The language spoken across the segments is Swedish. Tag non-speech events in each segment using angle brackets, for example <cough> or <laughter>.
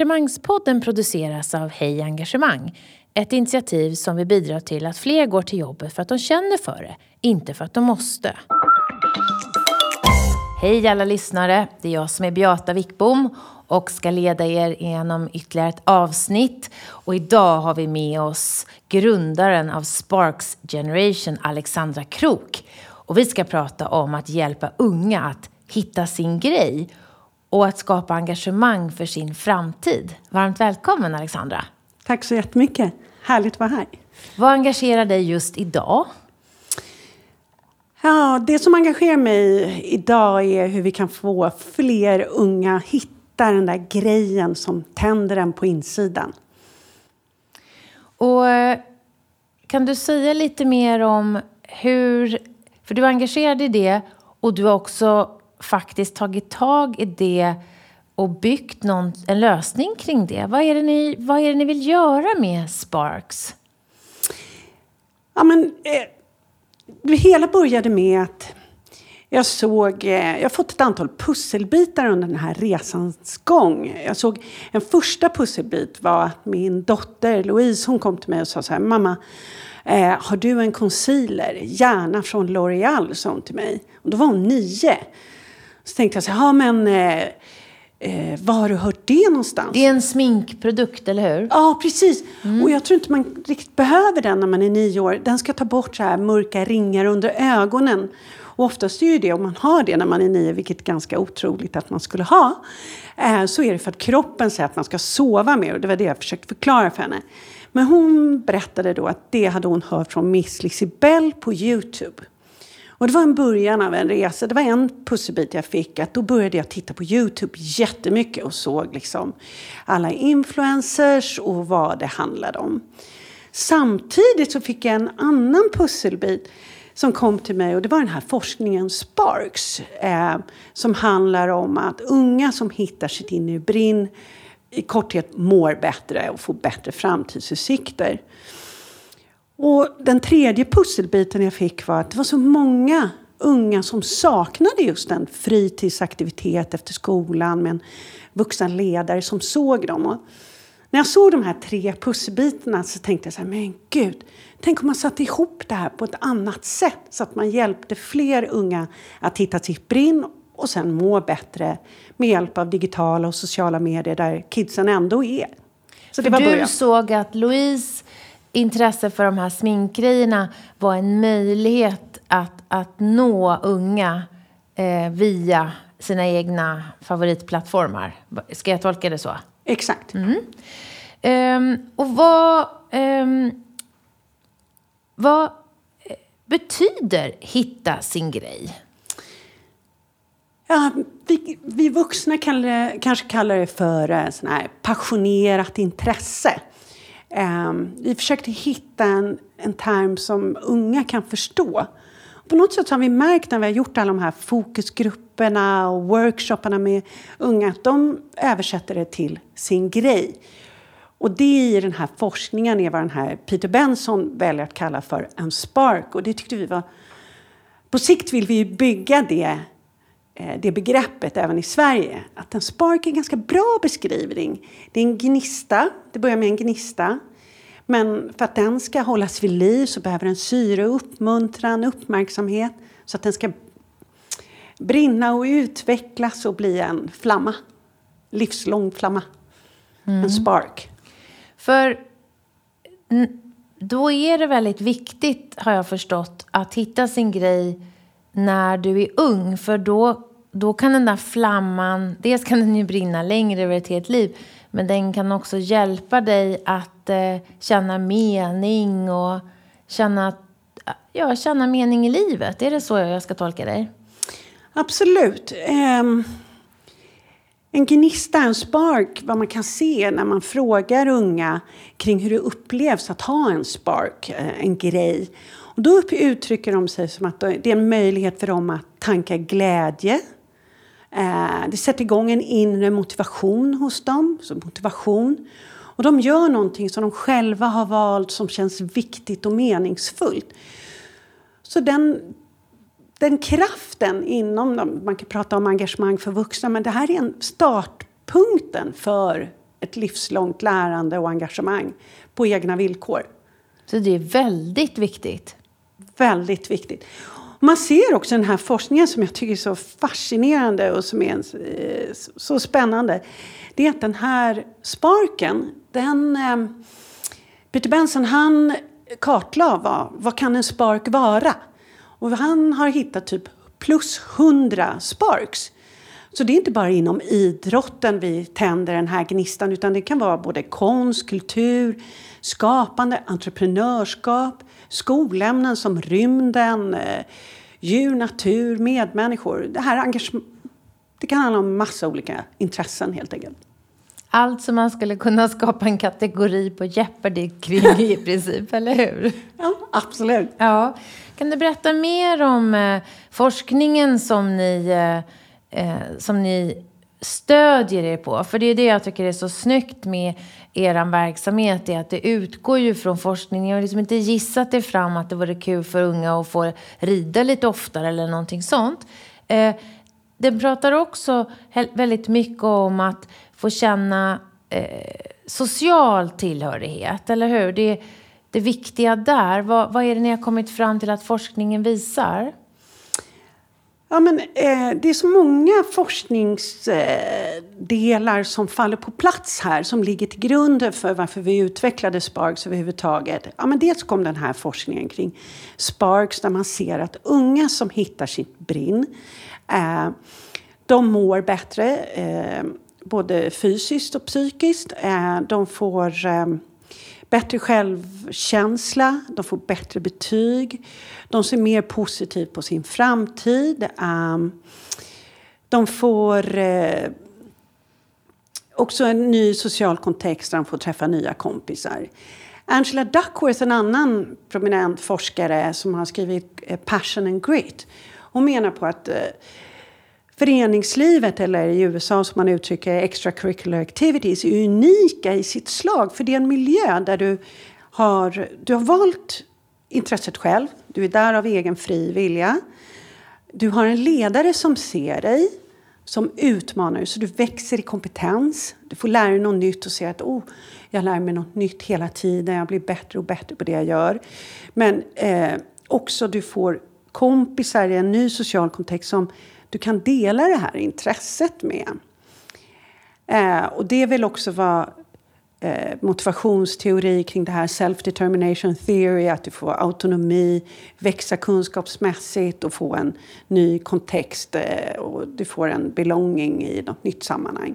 Engagemangspodden produceras av Hej Engagemang. Ett initiativ som vill bidra till att fler går till jobbet för att de känner för det, inte för att de måste. Hej alla lyssnare! Det är jag som är Beata Wickbom och ska leda er genom ytterligare ett avsnitt. Och idag har vi med oss grundaren av Sparks Generation, Alexandra Krok. Och vi ska prata om att hjälpa unga att hitta sin grej och att skapa engagemang för sin framtid. Varmt välkommen Alexandra! Tack så jättemycket! Härligt att vara här. Vad engagerar dig just idag? Ja, det som engagerar mig idag är hur vi kan få fler unga hitta den där grejen som tänder en på insidan. Och kan du säga lite mer om hur... För du är engagerad i det och du har också faktiskt tagit tag i det och byggt någon, en lösning kring det. Vad är det, ni, vad är det ni vill göra med Sparks? Ja, men, eh, det hela började med att jag såg, eh, jag har fått ett antal pusselbitar under den här resans gång. Jag såg, en första pusselbit var att min dotter Louise hon kom till mig och sa så här, mamma, eh, har du en concealer? Gärna från L'Oreal, sa hon till mig. Och då var hon nio. Så tänkte jag så här, men eh, eh, var har du hört det någonstans? Det är en sminkprodukt, eller hur? Ja, precis. Mm. Och jag tror inte man riktigt behöver den när man är nio år. Den ska ta bort så här mörka ringar under ögonen. Och oftast är ju det, om man har det när man är nio, vilket är ganska otroligt att man skulle ha, eh, så är det för att kroppen säger att man ska sova mer. Och det var det jag försökte förklara för henne. Men hon berättade då att det hade hon hört från Miss Lisibell på Youtube. Och det var en början av en resa. Det var en pusselbit jag fick. Att då började jag titta på Youtube jättemycket och såg liksom alla influencers och vad det handlade om. Samtidigt så fick jag en annan pusselbit som kom till mig och det var den här forskningen Sparks. Eh, som handlar om att unga som hittar sitt inre brinn i korthet mår bättre och får bättre framtidsutsikter. Och den tredje pusselbiten jag fick var att det var så många unga som saknade just en fritidsaktivitet efter skolan med en vuxen ledare som såg dem. Och när jag såg de här tre pusselbitarna så tänkte jag så här, men gud, tänk om man satte ihop det här på ett annat sätt så att man hjälpte fler unga att hitta sitt brinn och sen må bättre med hjälp av digitala och sociala medier där kidsen ändå är. Så det var du början. såg att Louise intresse för de här sminkgrejerna var en möjlighet att, att nå unga eh, via sina egna favoritplattformar. Ska jag tolka det så? Exakt. Mm. Um, och vad, um, vad eh, betyder hitta sin grej? Ja, vi, vi vuxna kallar, kanske kallar det för eh, sån här passionerat intresse. Ehm, vi försökte hitta en, en term som unga kan förstå. På något sätt har vi märkt när vi har gjort alla de här fokusgrupperna och workshopparna med unga att de översätter det till sin grej. Och det i den här forskningen är vad den här Peter Benson väljer att kalla för en spark. Och det tyckte vi var... På sikt vill vi bygga det det begreppet även i Sverige. Att en spark är en ganska bra beskrivning. Det är en gnista, det börjar med en gnista. Men för att den ska hållas vid liv så behöver den syre, uppmuntran, uppmärksamhet så att den ska brinna och utvecklas och bli en flamma. Livslång flamma. Mm. En spark. För då är det väldigt viktigt, har jag förstått, att hitta sin grej när du är ung. För då då kan den där flamman, dels kan den ju brinna längre över ett helt liv, men den kan också hjälpa dig att eh, känna mening och känna, ja, känna mening i livet. Är det så jag ska tolka dig? Absolut. Um, en gnista, en spark, vad man kan se när man frågar unga kring hur det upplevs att ha en spark, eh, en grej. Och då uttrycker de sig som att det är en möjlighet för dem att tanka glädje, Eh, det sätter igång en inre motivation hos dem. Så motivation. Och de gör någonting som de själva har valt som känns viktigt och meningsfullt. Så den, den kraften inom dem, man kan prata om engagemang för vuxna, men det här är en startpunkten för ett livslångt lärande och engagemang på egna villkor. Så det är väldigt viktigt. Väldigt viktigt. Man ser också den här forskningen som jag tycker är så fascinerande och som är eh, så spännande. Det är att den här sparken, den... Eh, Peter Benson han kartlade vad, vad kan en spark vara? Och han har hittat typ plus 100 sparks. Så det är inte bara inom idrotten vi tänder den här gnistan utan det kan vara både konst, kultur, skapande, entreprenörskap, skolämnen som rymden, eh, djur, natur, medmänniskor. Det här det kan handla om massa olika intressen helt enkelt. Allt som man skulle kunna skapa en kategori på Jeopardy kring <laughs> i princip, eller hur? Ja, absolut. Ja. Kan du berätta mer om eh, forskningen som ni, eh, eh, som ni stödjer er på? För det är det jag tycker är så snyggt med er verksamhet, är att det utgår ju från forskning. Ni har liksom inte gissat er fram att det vore kul för unga att få rida lite oftare eller någonting sånt. Eh, den pratar också väldigt mycket om att få känna eh, social tillhörighet, eller hur? Det, det viktiga där, vad, vad är det ni har kommit fram till att forskningen visar? Ja, men, eh, det är så många forskningsdelar eh, som faller på plats här som ligger till grund för varför vi utvecklade Sparks överhuvudtaget. Ja, men dels kom den här forskningen kring Sparks där man ser att unga som hittar sitt brinn eh, de mår bättre, eh, både fysiskt och psykiskt. Eh, de får eh, bättre självkänsla, de får bättre betyg, de ser mer positivt på sin framtid. Um, de får eh, också en ny social kontext där de får träffa nya kompisar. Angela Duckworth, en annan prominent forskare som har skrivit eh, Passion and Grit, hon menar på att eh, föreningslivet, eller i USA som man uttrycker extracurricular activities, är unika i sitt slag. För det är en miljö där du har, du har valt intresset själv. Du är där av egen fri vilja. Du har en ledare som ser dig, som utmanar dig, så du växer i kompetens. Du får lära dig något nytt och se att oh, jag lär mig något nytt hela tiden. Jag blir bättre och bättre på det jag gör. Men eh, också du får kompisar i en ny social kontext som du kan dela det här intresset med. Eh, och det är väl också vad eh, motivationsteori kring det här self-determination theory, att du får autonomi, växa kunskapsmässigt och få en ny kontext eh, och du får en belonging i något nytt sammanhang.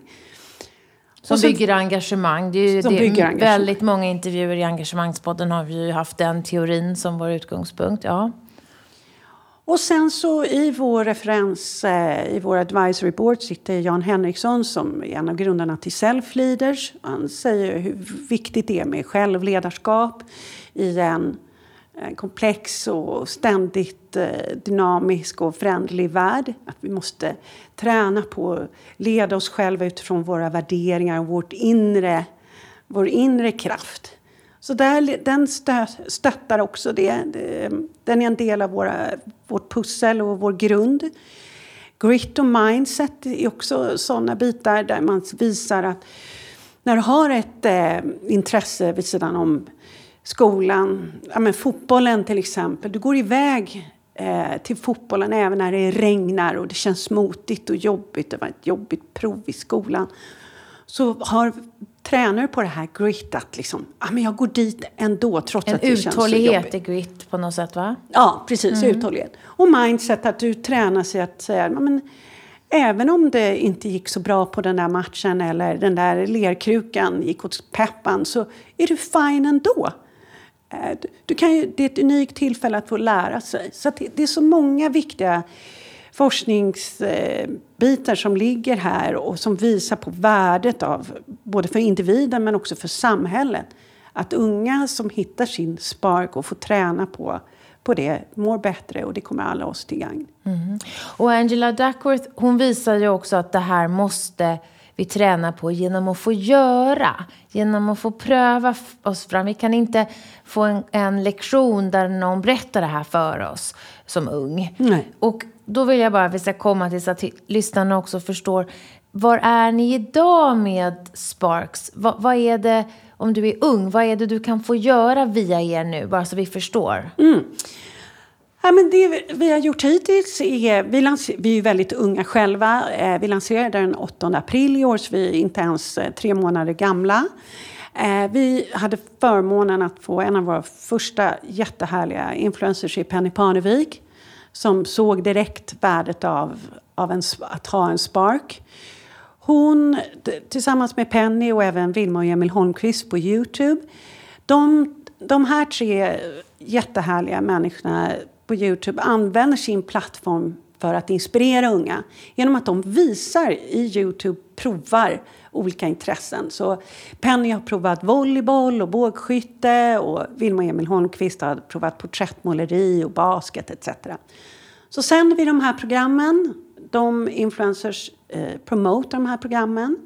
Som så, bygger engagemang. Det är ju det, engagemang. Väldigt många intervjuer i Engagemangspodden har vi ju haft den teorin som vår utgångspunkt. Ja. Och sen så i vår referens, eh, i vår advisory board sitter Jan Henriksson som är en av grundarna till Selfleaders. Han säger hur viktigt det är med självledarskap i en komplex och ständigt eh, dynamisk och föränderlig värld. Att vi måste träna på att leda oss själva utifrån våra värderingar och vårt inre, vår inre kraft. Så där, den stö, stöttar också det. Den är en del av våra, vårt pussel och vår grund. Grit och mindset är också sådana bitar där man visar att när du har ett eh, intresse vid sidan om skolan, ja, men fotbollen till exempel. Du går iväg eh, till fotbollen även när det regnar och det känns motigt och jobbigt. Det var ett jobbigt prov i skolan. Så har tränar på det här grit, att liksom, ah, men jag går dit ändå trots en att det känns så jobbigt. En uthållighet i grit på något sätt va? Ja, precis. Mm. Uthållighet. Och mindset, att du tränar sig att säga, men, även om det inte gick så bra på den där matchen eller den där lerkrukan gick åt peppan så är du fine ändå. Eh, du kan ju, det är ett unikt tillfälle att få lära sig. Så det, det är så många viktiga forskningsbitar som ligger här och som visar på värdet av, både för individen men också för samhället, att unga som hittar sin spark och får träna på på det mår bättre och det kommer alla oss till gagn. Mm. Och Angela Duckworth hon visar ju också att det här måste vi träna på genom att få göra, genom att få pröva oss fram. Vi kan inte få en, en lektion där någon berättar det här för oss som ung. Nej. Och då vill jag bara att vi ska komma till så att lyssnarna också förstår. Var är ni idag med Sparks? Va, vad är det, om du är ung, vad är det du kan få göra via er nu? Bara så vi förstår. Mm. Ja, men det vi har gjort hittills är, vi, lanser, vi är väldigt unga själva. Eh, vi lanserade den 8 april i år, så vi är inte ens eh, tre månader gamla. Eh, vi hade förmånen att få en av våra första jättehärliga influencers i Penny Parnevik som såg direkt värdet av, av en, att ha en spark. Hon tillsammans med Penny och även Vilma och Emil Holmqvist på Youtube. De, de här tre jättehärliga människorna på Youtube använder sin plattform för att inspirera unga genom att de visar i Youtube, provar olika intressen. Så Penny har provat volleyboll och bågskytte och Vilma Emil Holmqvist har provat porträttmåleri och basket etc. Så sänder vi de här programmen. De influencers eh, promotar de här programmen.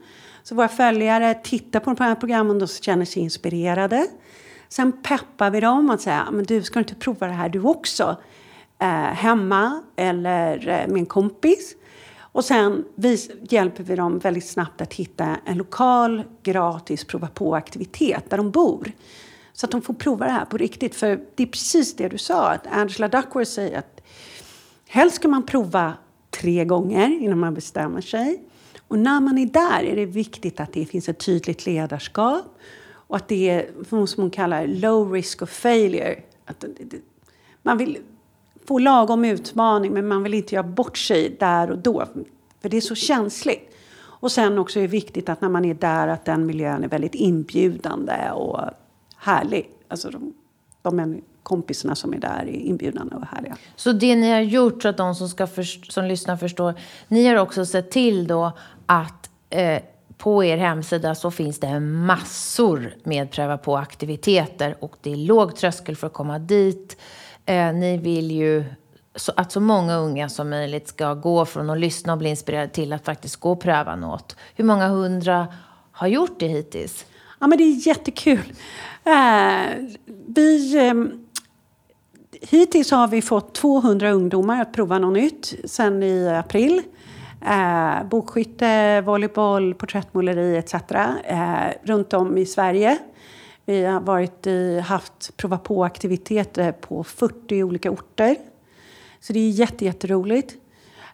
Så våra följare tittar på de här programmen och känner sig inspirerade. Sen peppar vi dem att säga, men du ska inte prova det här du också? Eh, hemma eller eh, med en kompis. Och sen vi, hjälper vi dem väldigt snabbt att hitta en lokal, gratis prova på-aktivitet där de bor. Så att de får prova det här på riktigt. För det är precis det du sa, att Angela Duckworth säger att helst ska man prova tre gånger innan man bestämmer sig. Och när man är där är det viktigt att det finns ett tydligt ledarskap och att det är som hon kallar low risk of failure. Att man vill få lagom utmaning men man vill inte göra bort sig där och då. För det är så känsligt. Och sen också är det viktigt att när man är där att den miljön är väldigt inbjudande och härlig. Alltså de, de kompisarna som är där är inbjudande och härliga. Så det ni har gjort så att de som, ska först- som lyssnar förstår. Ni har också sett till då att eh, på er hemsida så finns det massor med pröva på aktiviteter och det är låg tröskel för att komma dit. Eh, ni vill ju så att så många unga som möjligt ska gå från att lyssna och bli inspirerade till att faktiskt gå och pröva något. Hur många hundra har gjort det hittills? Ja, men det är jättekul. Eh, vi, eh, hittills har vi fått 200 ungdomar att prova något nytt sen i april. Eh, bokskytte, volleyboll, porträttmåleri etc. Eh, runt om i Sverige. Vi har varit i, haft prova på-aktiviteter på 40 olika orter. Så det är jätte, jätteroligt.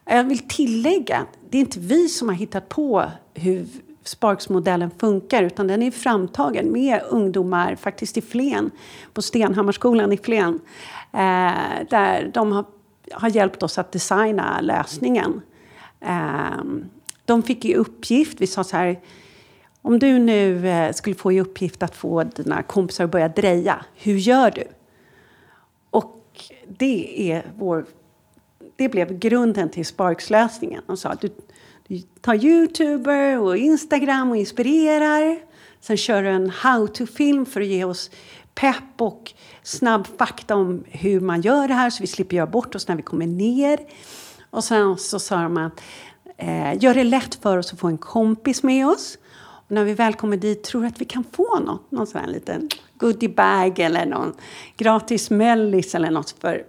Jag vill tillägga det är inte vi som har hittat på hur Sparks-modellen funkar utan den är framtagen med ungdomar faktiskt i Flen, på Stenhammarskolan i Flen. Eh, där de har, har hjälpt oss att designa lösningen. Eh, de fick i uppgift, vi sa så här om du nu eh, skulle få i uppgift att få dina kompisar att börja dreja, hur gör du? Och det, är vår, det blev grunden till Sparks-lösningen. De sa att du, du tar Youtuber och Instagram och inspirerar. Sen kör du en how-to-film för att ge oss pepp och snabb fakta om hur man gör det här så vi slipper göra bort oss när vi kommer ner. Och sen så sa de att eh, gör det lätt för oss att få en kompis med oss. När vi väl kommer dit tror att vi kan få något, någon sån här liten goodiebag eller någon gratis mellis eller något för,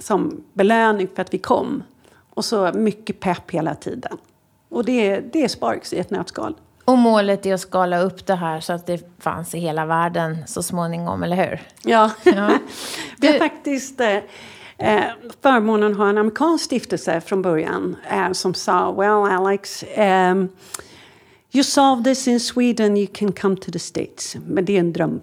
som belöning för att vi kom. Och så mycket pepp hela tiden. Och det, det är Sparks i ett nötskal. Och målet är att skala upp det här så att det fanns i hela världen så småningom, eller hur? Ja. ja. <laughs> Vi har faktiskt eh, eh, förmånen att ha en amerikansk stiftelse från början eh, som sa, well Alex, um, You solve this in Sweden, you can come to the States. Men det är en dröm.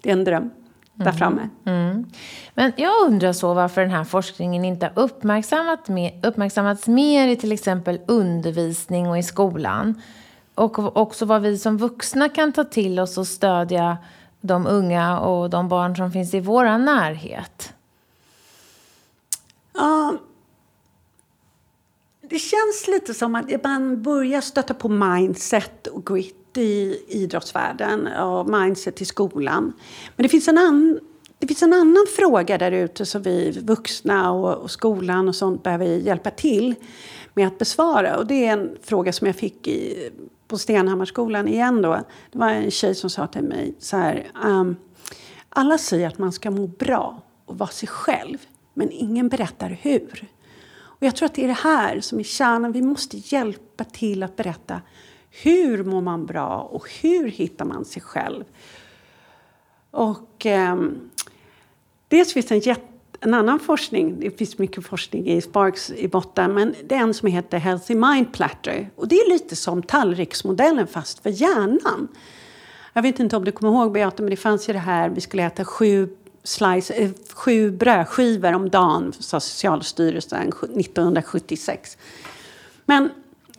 Det är en dröm där mm. framme. Mm. Men jag undrar så varför den här forskningen inte har uppmärksammat mer, uppmärksammats mer i till exempel undervisning och i skolan. Och också vad vi som vuxna kan ta till oss och stödja de unga och de barn som finns i vår närhet. Ja, det känns lite som att man börjar stöta på mindset och grit i idrottsvärlden och mindset i skolan. Men det finns en, an, det finns en annan fråga där ute som vi vuxna och, och, skolan och sånt behöver hjälpa till med att besvara. Och det är en fråga som jag fick i, på Stenhammarskolan igen då. Det var en tjej som sa till mig så här. Um, alla säger att man ska må bra och vara sig själv, men ingen berättar hur. Och jag tror att det är det här som är kärnan. Vi måste hjälpa till att berätta hur mår man bra och hur hittar man sig själv. Och eh, dels finns det en, jätt, en annan forskning, det finns mycket forskning i Sparks i botten, men det är en som heter Healthy Mind Platter. Och det är lite som tallriksmodellen fast för hjärnan. Jag vet inte om du kommer ihåg Beata, men det fanns ju det här, vi skulle äta sju slice, eh, sju brödskivor om dagen, sa Socialstyrelsen 1976. Men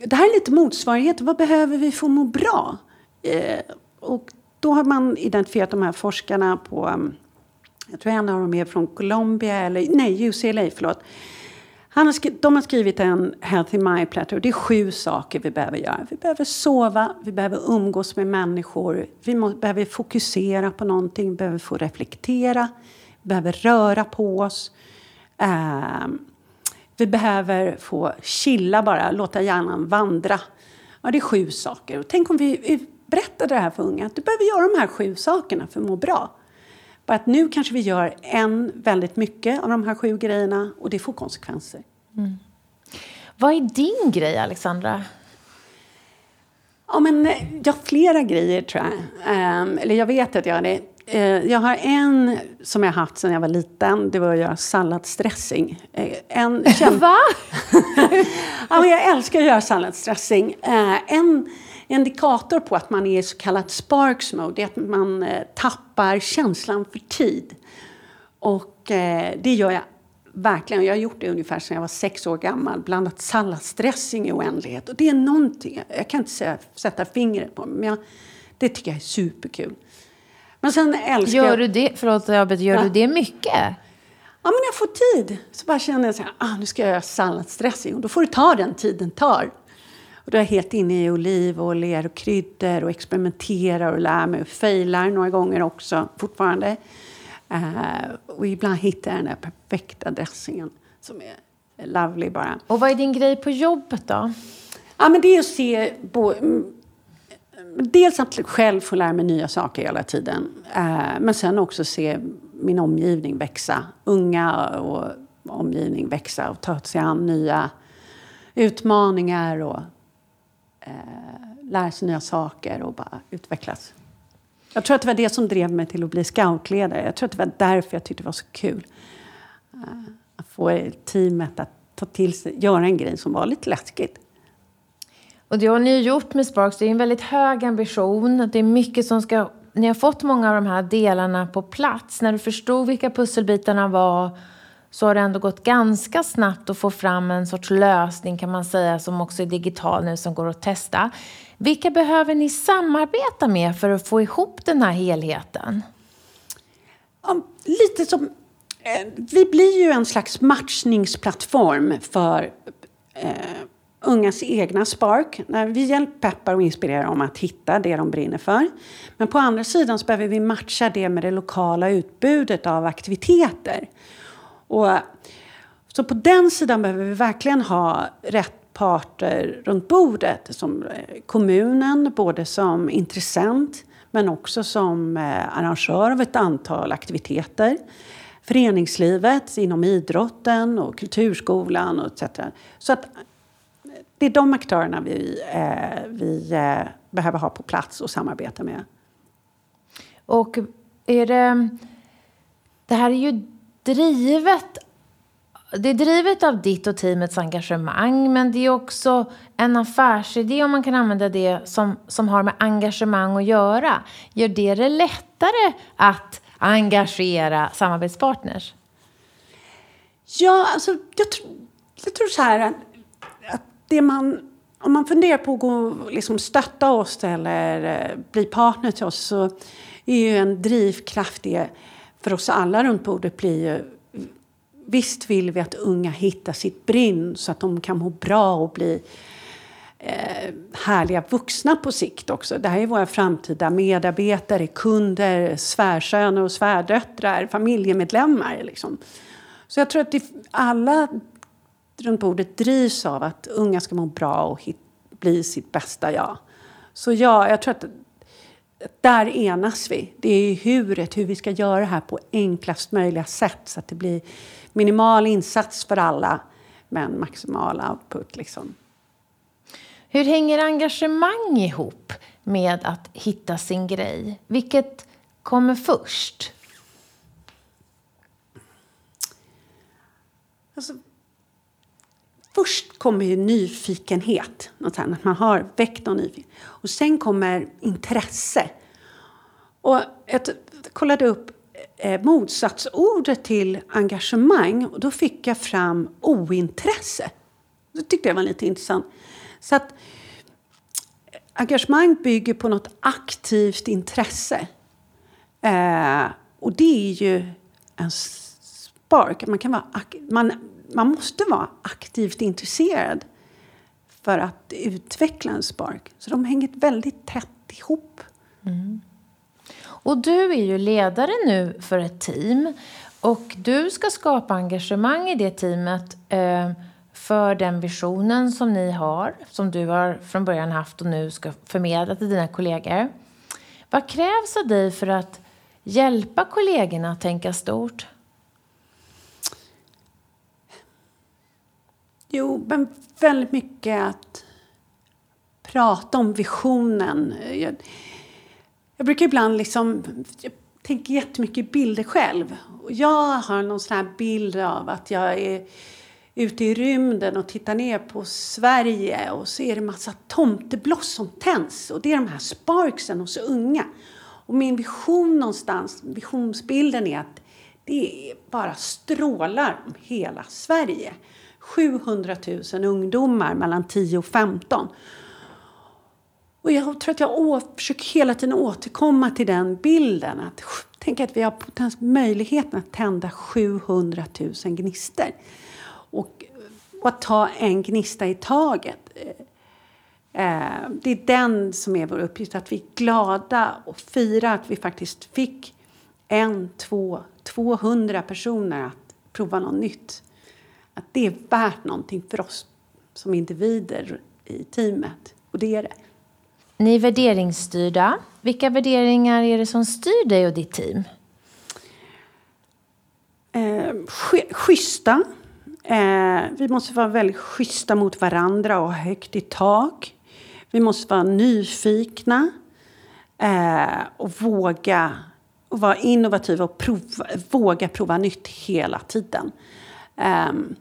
det här är lite motsvarighet. Vad behöver vi för att må bra? Eh, och då har man identifierat de här forskarna på, mm, jag tror en av dem är från Colombia, eller nej, UCLA, förlåt. Han har skrivit, de har skrivit en Healthy Mind Platter. Det är sju saker vi behöver göra. Vi behöver sova, vi behöver umgås med människor, vi må, behöver fokusera på någonting, vi behöver få reflektera, vi behöver röra på oss. Eh, vi behöver få chilla bara, låta hjärnan vandra. Ja, det är sju saker. Och tänk om vi berättade det här för unga, att du behöver göra de här sju sakerna för att må bra. Bara att nu kanske vi gör en väldigt mycket av de här sju grejerna och det får konsekvenser. Mm. Vad är din grej, Alexandra? Ja, men, ja, flera grejer tror jag. Um, eller jag vet att jag har det. Uh, jag har en som jag haft sedan jag var liten. Det var att göra salladsdressing. Uh, en, <laughs> Va? <laughs> ja, men jag älskar att göra salladsdressing. Uh, en indikator på att man är i så kallat sparks mode är att man eh, tappar känslan för tid. Och eh, det gör jag verkligen. Jag har gjort det ungefär sedan jag var sex år gammal. Blandat salladsdressing i oändlighet. Och det är någonting, jag kan inte säga, sätta fingret på men jag, det tycker jag är superkul. Men sen älskar gör du det, förlåt jag gör ja. du det mycket? Ja, men när jag får tid så bara känner jag så här, ah, nu ska jag göra salladsdressing. Och då får det ta den tiden tar. Och då är jag helt inne i olivoljer och kryddor och experimenterar och lär mig och failar några gånger också fortfarande. Uh, och ibland hittar jag den där perfekta dressingen som är lovely bara. Och vad är din grej på jobbet då? Ja, men det är att se... Bo, dels att själv få lära mig nya saker hela tiden. Uh, men sen också se min omgivning växa. Unga och omgivning växa och ta sig an nya utmaningar och eh, lära sig nya saker och bara utvecklas. Jag tror att det var det som drev mig till att bli scoutledare. Jag tror att det var därför jag tyckte det var så kul. Eh, att få teamet att ta till sig, göra en grej som var lite läskigt. Och det har ni gjort med Sparks. Det är en väldigt hög ambition. Det är mycket som ska... Ni har fått många av de här delarna på plats. När du förstod vilka pusselbitarna var så har det ändå gått ganska snabbt att få fram en sorts lösning kan man säga som också är digital nu som går att testa. Vilka behöver ni samarbeta med för att få ihop den här helheten? Ja, lite som... Eh, vi blir ju en slags matchningsplattform för eh, ungas egna spark. Vi hjälper, peppar och inspirerar dem att hitta det de brinner för. Men på andra sidan så behöver vi matcha det med det lokala utbudet av aktiviteter. Och, så på den sidan behöver vi verkligen ha rätt parter runt bordet. Som eh, kommunen, både som intressent men också som eh, arrangör av ett antal aktiviteter. Föreningslivet inom idrotten och kulturskolan och etc. Så att eh, det är de aktörerna vi, eh, vi behöver ha på plats och samarbeta med. Och är det... Det här är ju drivet det är drivet av ditt och teamets engagemang men det är också en affärsidé om man kan använda det som, som har med engagemang att göra. Gör det det lättare att engagera samarbetspartners? Ja, alltså jag, tr jag tror så här att det man om man funderar på att gå, liksom stötta oss eller eh, bli partner till oss så är ju en drivkraft det för oss alla runt bordet blir ju Visst vill vi att unga hittar sitt brinn så att de kan må bra och bli eh, härliga vuxna på sikt också. Det här är våra framtida medarbetare, kunder, svärsöner och svärdöttrar, familjemedlemmar. Liksom. Så jag tror att det, alla runt bordet drivs av att unga ska må bra och hit, bli sitt bästa jag. Så ja, jag tror att där enas vi. Det är huret, hur vi ska göra det här på enklast möjliga sätt så att det blir minimal insats för alla med en maximal output. Liksom. Hur hänger engagemang ihop med att hitta sin grej? Vilket kommer först? Alltså, först kommer ju nyfikenhet, något här, att man har väckt någon nyfikenhet. Och sen kommer intresse. Och jag kollade upp eh, motsatsordet till engagemang och då fick jag fram ointresse. Det tyckte jag var lite intressant. Så att eh, engagemang bygger på något aktivt intresse. Eh, och det är ju en spark. Man, kan vara, man, man måste vara aktivt intresserad för att utveckla en spark. Så de hänger väldigt tätt ihop. Mm. Och du är ju ledare nu för ett team. Och du ska skapa engagemang i det teamet eh, för den visionen som ni har, som du har från början haft och nu ska förmedla till dina kollegor. Vad krävs av dig för att hjälpa kollegorna att tänka stort? Jo, men väldigt mycket att prata om visionen. Jag, jag brukar ibland liksom... Jag tänker jättemycket bilder själv. Och jag har någon sån här bild av att jag är ute i rymden och tittar ner på Sverige och så är det massa tomtebloss som tänds. Och det är de här sparksen hos unga. Och min vision någonstans, visionsbilden är att det bara strålar om hela Sverige. 700 000 ungdomar mellan 10 och 15. Och jag tror att jag försöker hela tiden återkomma till den bilden. Att, tänk att vi har möjligheten att tända 700 000 gnistor. Och, och att ta en gnista i taget. Eh, eh, det är den som är vår uppgift, att vi är glada och firar att vi faktiskt fick en, två, 200 personer att prova något nytt. Att det är värt någonting för oss som individer i teamet. Och det är det. Ni är värderingsstyrda. Vilka värderingar är det som styr dig och ditt team? Eh, schyssta. Eh, vi måste vara väldigt schyssta mot varandra och ha högt i tak. Vi måste vara nyfikna eh, och våga och vara innovativa och prova, våga prova nytt hela tiden. Um,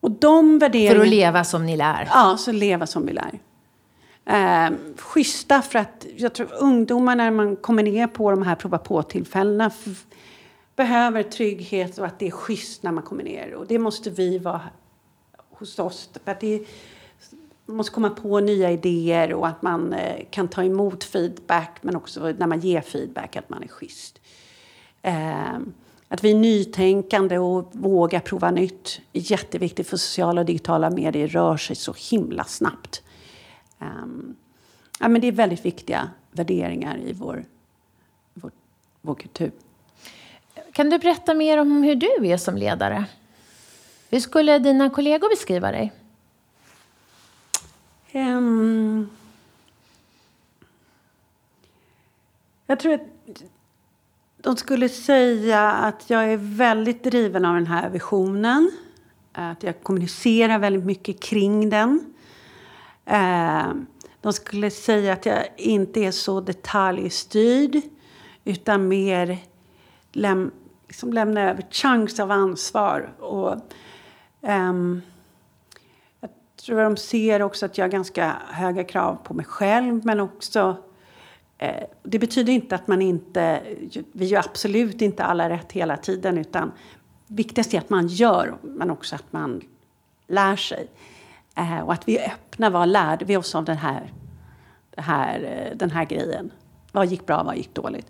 och de värderingarna... För att leva som ni lär? Ja, så leva som vi lär. Um, schyssta för att jag tror ungdomar när man kommer ner på de här prova på-tillfällena behöver trygghet och att det är schysst när man kommer ner. Och det måste vi vara hos oss. För att det man måste komma på nya idéer och att man eh, kan ta emot feedback men också när man ger feedback att man är schysst. Eh, att vi är nytänkande och vågar prova nytt är jätteviktigt för sociala och digitala medier rör sig så himla snabbt. Eh, ja, men det är väldigt viktiga värderingar i vår, vår, vår kultur. Kan du berätta mer om hur du är som ledare? Hur skulle dina kollegor beskriva dig? Um, jag tror att de skulle säga att jag är väldigt driven av den här visionen. Att jag kommunicerar väldigt mycket kring den. Eh, de skulle säga att jag inte är så detaljstyrd utan mer läm liksom lämna över chans av ansvar. Och, um, tror de ser också att jag har ganska höga krav på mig själv men också Eh, det betyder inte att man inte, vi gör absolut inte alla rätt hela tiden utan viktigast är att man gör men också att man lär sig. Eh, och att vi är öppna, vad lärde vi oss av den här, den här, eh, den här grejen? Vad gick bra, vad gick dåligt?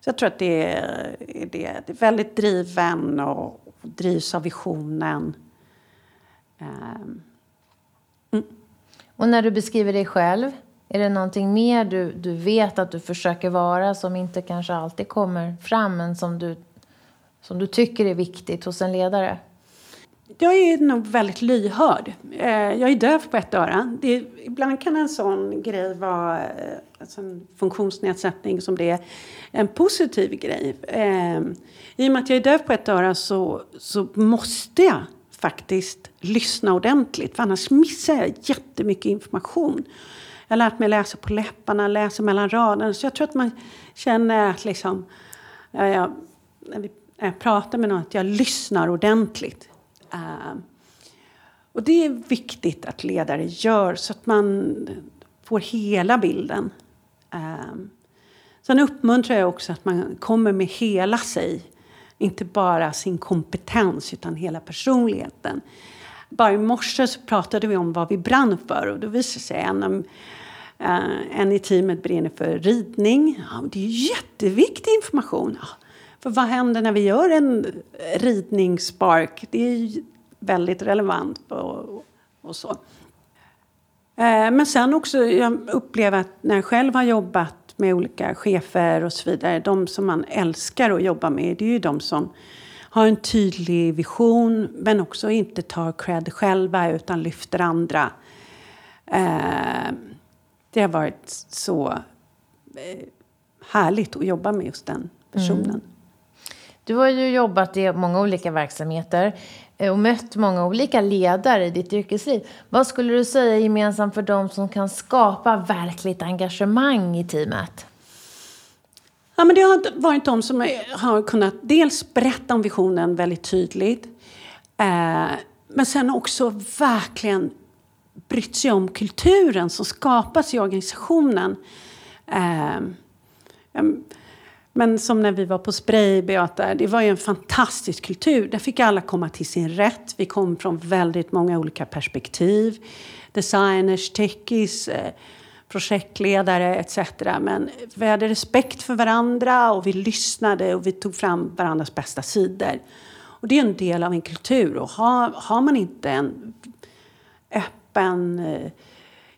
Så jag tror att det är, det, är väldigt driven och, drivs av visionen. Eh, mm. Och när du beskriver dig själv, är det någonting mer du, du vet att du försöker vara som inte kanske alltid kommer fram men som du, som du tycker är viktigt hos en ledare? Jag är nog väldigt lyhörd. Eh, jag är döv på ett öra. Det, ibland kan en sån grej vara eh, alltså en funktionsnedsättning som det är en positiv grej. Ehm, I och med att jag är döv på ett öra så, så måste jag faktiskt lyssna ordentligt. För annars missar jag jättemycket information. Jag har lärt mig läsa på läpparna, läsa mellan raderna. Så jag tror att man känner att liksom, ja, jag, när, vi, när jag pratar med någon, att jag lyssnar ordentligt. Uh, och det är viktigt att ledare gör så att man får hela bilden. Uh, sen uppmuntrar jag också att man kommer med hela sig. Inte bara sin kompetens, utan hela personligheten. Bara i morse så pratade vi om vad vi brann för och då visade sig en eh, en i teamet brinner för ridning. Ja, det är jätteviktig information. Ja, för vad händer när vi gör en ridningsspark? Det är väldigt relevant och, och så. Eh, men sen också, jag upplever att när jag själv har jobbat med olika chefer och så vidare. De som man älskar att jobba med, det är ju de som har en tydlig vision men också inte tar cred själva utan lyfter andra. Eh, det har varit så eh, härligt att jobba med just den personen. Mm. Du har ju jobbat i många olika verksamheter eh, och mött många olika ledare i ditt yrkesliv. Vad skulle du säga är gemensamt för dem som kan skapa verkligt engagemang i teamet? Ja, men det har varit de som har kunnat dels berätta om visionen väldigt tydligt eh, men sen också verkligen brytt sig om kulturen som skapas i organisationen. Eh, men som när vi var på Spray, Beata, det var ju en fantastisk kultur. Där fick alla komma till sin rätt. Vi kom från väldigt många olika perspektiv. Designers, techies, eh, projektledare etc. Men vi hade respekt för varandra och vi lyssnade och vi tog fram varandras bästa sidor. Och det är en del av en kultur. Och har, har man inte en öppen, eh,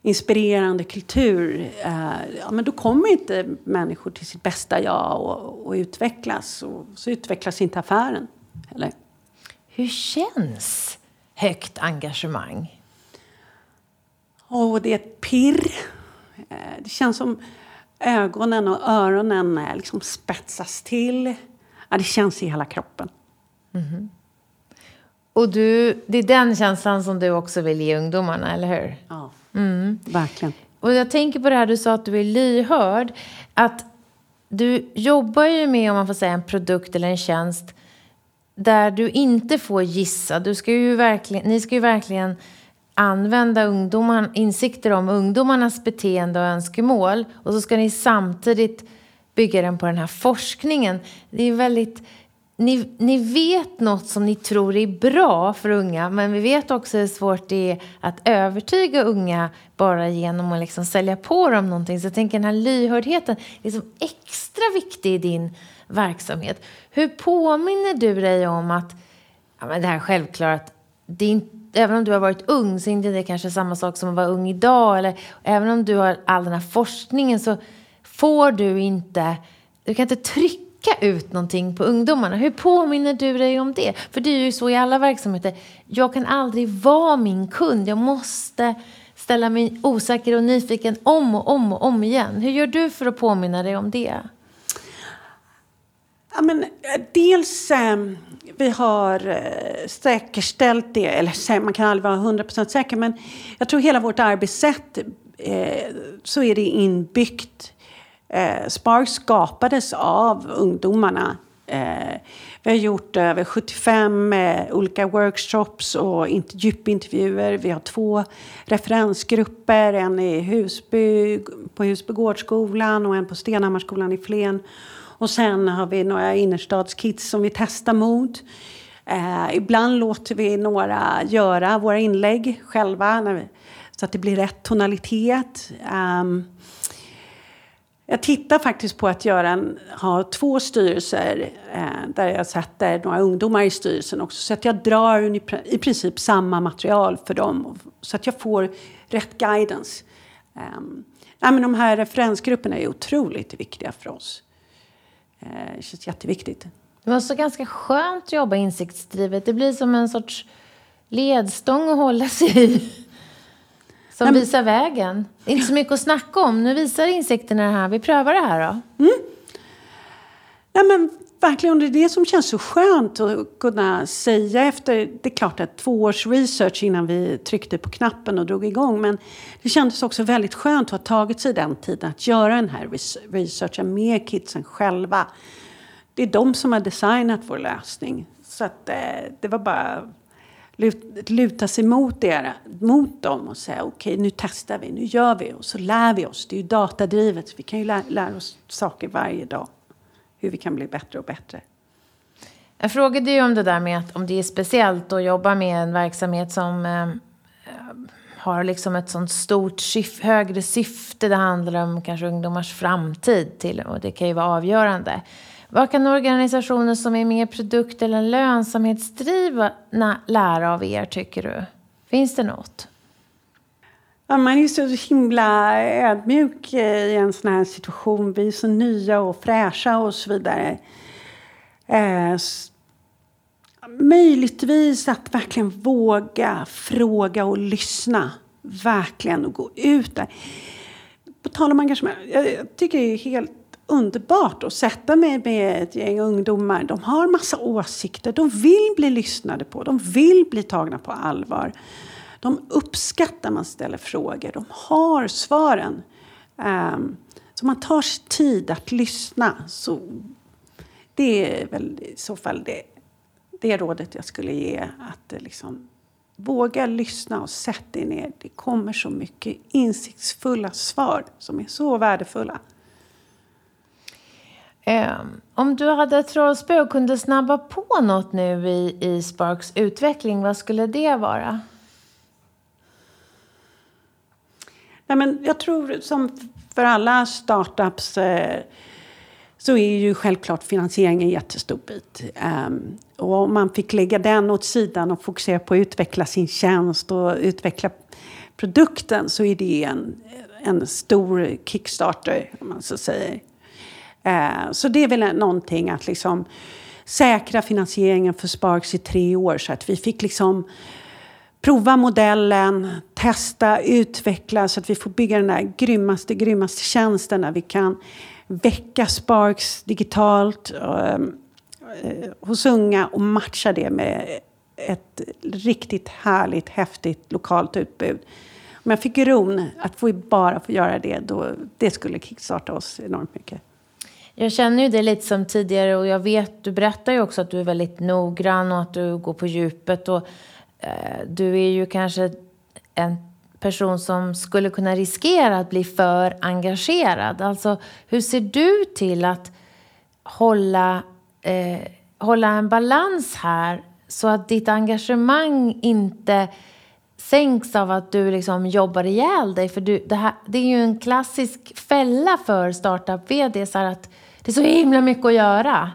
inspirerande kultur, eh, ja, men då kommer inte människor till sitt bästa jag och, och utvecklas. Och så utvecklas inte affären. Eller? Hur känns högt engagemang? Oh, det är ett pirr. Eh, det känns som ögonen och öronen liksom spetsas till. Ja, det känns i hela kroppen. Mm. Och du, det är den känslan som du också vill ge ungdomarna, eller hur? Ja, mm. verkligen. Och jag tänker på det här du sa att du är lyhörd. Att du jobbar ju med, om man får säga, en produkt eller en tjänst där du inte får gissa. Du ska ju verkligen, ni ska ju verkligen använda ungdomar, insikter om ungdomarnas beteende och önskemål. Och så ska ni samtidigt bygga den på den här forskningen. Det är väldigt ni, ni vet något som ni tror är bra för unga men vi vet också hur svårt det är att övertyga unga bara genom att liksom sälja på dem någonting. Så jag tänker den här lyhördheten är liksom extra viktig i din verksamhet. Hur påminner du dig om att, ja men det här är självklart, det är inte, även om du har varit ung så är det inte kanske samma sak som att vara ung idag. Eller även om du har all den här forskningen så får du inte, du kan inte trycka ut någonting på ungdomarna. Hur påminner du dig om det? För det är ju så i alla verksamheter. Jag kan aldrig vara min kund. Jag måste ställa mig osäker och nyfiken om och om och om igen. Hur gör du för att påminna dig om det? Ja, men, eh, dels, eh, vi har eh, säkerställt det, eller man kan aldrig vara 100% säker, men jag tror hela vårt arbetssätt eh, så är det inbyggt Eh, Spark skapades av ungdomarna. Eh, vi har gjort över 75 eh, olika workshops och djupintervjuer. Vi har två referensgrupper, en i Husby, på Husby gårdsskolan och en på Stenhammarskolan i Flen. Och sen har vi några innerstadskids som vi testar mot. Eh, ibland låter vi några göra våra inlägg själva vi, så att det blir rätt tonalitet. Um, jag tittar faktiskt på att göra en, ha två styrelser eh, där jag sätter några ungdomar i styrelsen också. Så att jag drar i princip samma material för dem så att jag får rätt guidance. Um, nej, men de här referensgrupperna är otroligt viktiga för oss. Eh, det känns jätteviktigt. Det måste ganska skönt att jobba insiktsdrivet. Det blir som en sorts ledstång att hålla sig i. Som Nej, visar vägen. Det är inte så mycket att snacka om. Nu visar insikterna det här. Vi prövar det här då. Mm. Nej, men verkligen, det är det som känns så skönt att kunna säga efter, det är klart att två års research innan vi tryckte på knappen och drog igång, men det kändes också väldigt skönt att ha tagit sig den tiden att göra den här researchen med kidsen själva. Det är de som har designat vår lösning. Så att eh, det var bara luta sig mot, det, mot dem och säga okej okay, nu testar vi, nu gör vi och så lär vi oss. Det är ju datadrivet, så vi kan ju lära, lära oss saker varje dag. Hur vi kan bli bättre och bättre. Jag frågade ju om det där med att om det är speciellt att jobba med en verksamhet som eh, eh, har liksom ett sånt stort syf högre syfte. Det handlar om kanske ungdomars framtid till och det kan ju vara avgörande. Vad kan organisationer som är mer produkt eller lönsamhetsdrivna lära av er, tycker du? Finns det något? Ja, man är så himla ödmjuk i en sån här situation. Vi är så nya och fräscha och så vidare. Eh, möjligtvis att verkligen våga fråga och lyssna. Verkligen och gå ut där. På tal om engagemang. Jag tycker det är helt underbart att sätta mig med ett gäng ungdomar. De har massa åsikter, de vill bli lyssnade på, de vill bli tagna på allvar. De uppskattar man ställer frågor, de har svaren. Um, så man tar sig tid att lyssna. Så det är väl i så fall det, det rådet jag skulle ge. Att eh, liksom, våga lyssna och sätt dig ner. Det kommer så mycket insiktsfulla svar som är så värdefulla. Um, om du hade ett trollspö och kunde snabba på något nu i, i Sparks utveckling, vad skulle det vara? Nej, men jag tror som för alla startups eh, så är ju självklart finansiering en jättestor bit. Um, och om man fick lägga den åt sidan och fokusera på att utveckla sin tjänst och utveckla produkten så är det en, en stor kickstarter, om man så säger. Uh, så det är väl någonting att liksom säkra finansieringen för Sparks i tre år så att vi fick liksom prova modellen, testa, utveckla så att vi får bygga den där grymmaste, grymmaste tjänsten där vi kan väcka Sparks digitalt ehm, eh, hos unga och matcha det med ett riktigt härligt, häftigt lokalt utbud. Om jag fick ron att få bara få göra det, då, det skulle kickstarta oss enormt mycket. Jag känner ju det lite som tidigare och jag vet, du berättar ju också att du är väldigt noggrann och att du går på djupet. Och, Eh, du är ju kanske en person som skulle kunna riskera att bli för engagerad. Alltså, hur ser du till att hålla, eh, hålla en balans här så att ditt engagemang inte sänks av att du liksom jobbar ihjäl dig. För du, det, här, det är ju en klassisk fälla för startup-vd. att det är så himla mycket att göra.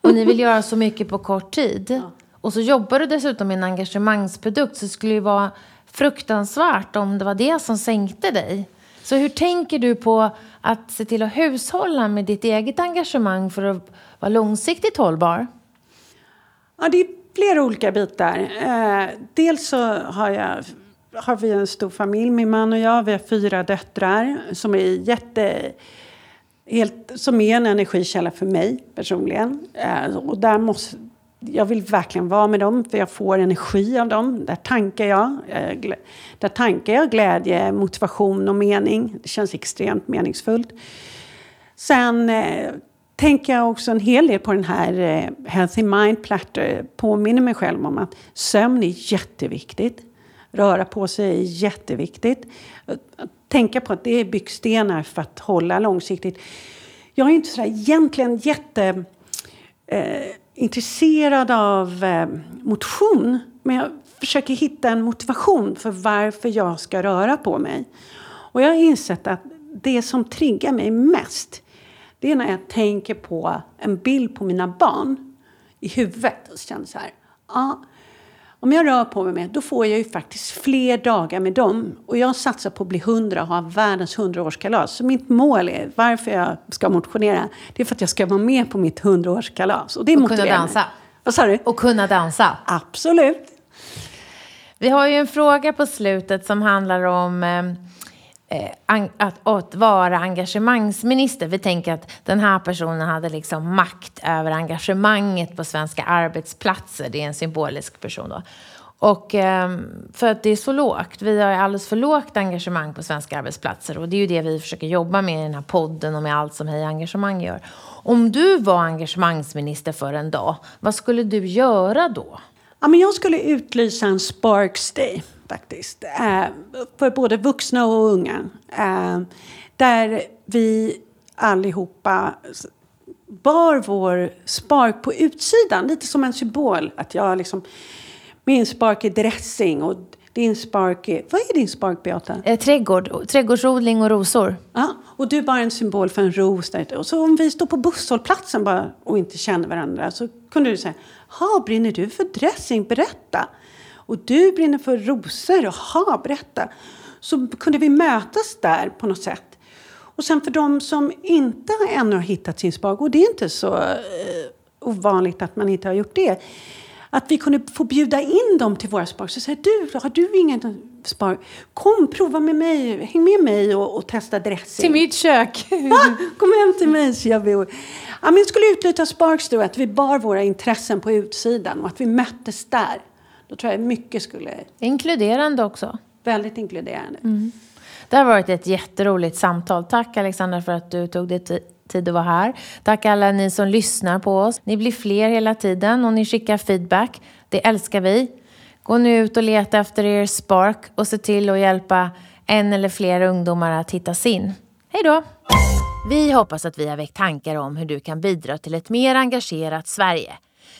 Och ni vill göra så mycket på kort tid. Ja. Och så jobbar du dessutom med en engagemangsprodukt. Så det skulle ju vara fruktansvärt om det var det som sänkte dig. Så hur tänker du på att se till att hushålla med ditt eget engagemang för att vara långsiktigt hållbar? Ja, det är flera olika bitar. Eh, dels så har, jag, har vi en stor familj, min man och jag. Vi har fyra döttrar som är jätte helt, som är en energikälla för mig personligen. Eh, och där måste, jag vill verkligen vara med dem, för jag får energi av dem. Där tankar jag, eh, där tankar jag glädje, motivation och mening. Det känns extremt meningsfullt. Sen eh, tänker jag också en hel del på den här eh, Healthy Mind Platter. Påminner mig själv om att sömn är jätteviktigt. Röra på sig är jätteviktigt. Tänka på att det är byggstenar för att hålla långsiktigt. Jag är inte så egentligen jätte eh, intresserad av eh, motion. Men jag försöker hitta en motivation för varför jag ska röra på mig. Och jag har insett att det som triggar mig mest det är när jag tänker på en bild på mina barn i huvudet. Och känner så här, ja, om jag rör på mig mer, då får jag ju faktiskt fler dagar med dem. Och jag satsar på att bli hundra och ha världens hundraårskalas. Så mitt mål är, varför jag ska motionera, det är för att jag ska vara med på mitt hundraårskalas. Och det och kunna dansa. Vad sa du? Och kunna dansa. Absolut. Vi har ju en fråga på slutet som handlar om eh, Eh, att, att, vara engagemangsminister. Vi tänker att den här personen hade liksom makt över engagemanget på svenska arbetsplatser. Det är en symbolisk person då. Och ehm, för att det är så lågt. Vi har alldeles för lågt engagemang på svenska arbetsplatser. Och det är ju det vi försöker jobba med i den här podden och med allt som Hej Engagemang gör. Om du var engagemangsminister för en dag, vad skulle du göra då? Ja, men jag skulle utlysa en Sparks Day faktiskt. Eh, för både vuxna och unga. Eh, där vi allihopa bar vår spark på utsidan. Lite som en symbol. Att jag liksom min spark är dressing och din spark är... Vad är din spark, Beata? Eh, trädgård, trädgårdsodling och rosor. Ja, och du bara en symbol för en ros. Där. Och så om vi står på busshållplatsen bara och inte känner varandra så kunde du säga Ha, brinner du för dressing? Berätta. Och du brinner för rosor? Jaha, berätta. Så kunde vi mötas där på något sätt. Och sen för de som inte ännu har hittat sin spark, och det är inte så eh, ovanligt att man inte har gjort det att vi kunde få bjuda in dem till våra spark. Så säger du, har du ingen spark? Kom, prova med mig, häng med mig och, och testa dressing. Till mitt kök. <laughs> kom hem till mig så jag vill. Ja, men skulle utlysa Sparks då, att vi bar våra intressen på utsidan och att vi möttes där. Då tror jag mycket skulle... Inkluderande också. Väldigt inkluderande. Mm. Det har varit ett jätteroligt samtal. Tack Alexandra för att du tog dig tid att vara här. Tack alla ni som lyssnar på oss. Ni blir fler hela tiden och ni skickar feedback. Det älskar vi. Gå nu ut och leta efter er spark och se till att hjälpa en eller fler ungdomar att hitta sin. Hej då! Vi hoppas att vi har väckt tankar om hur du kan bidra till ett mer engagerat Sverige.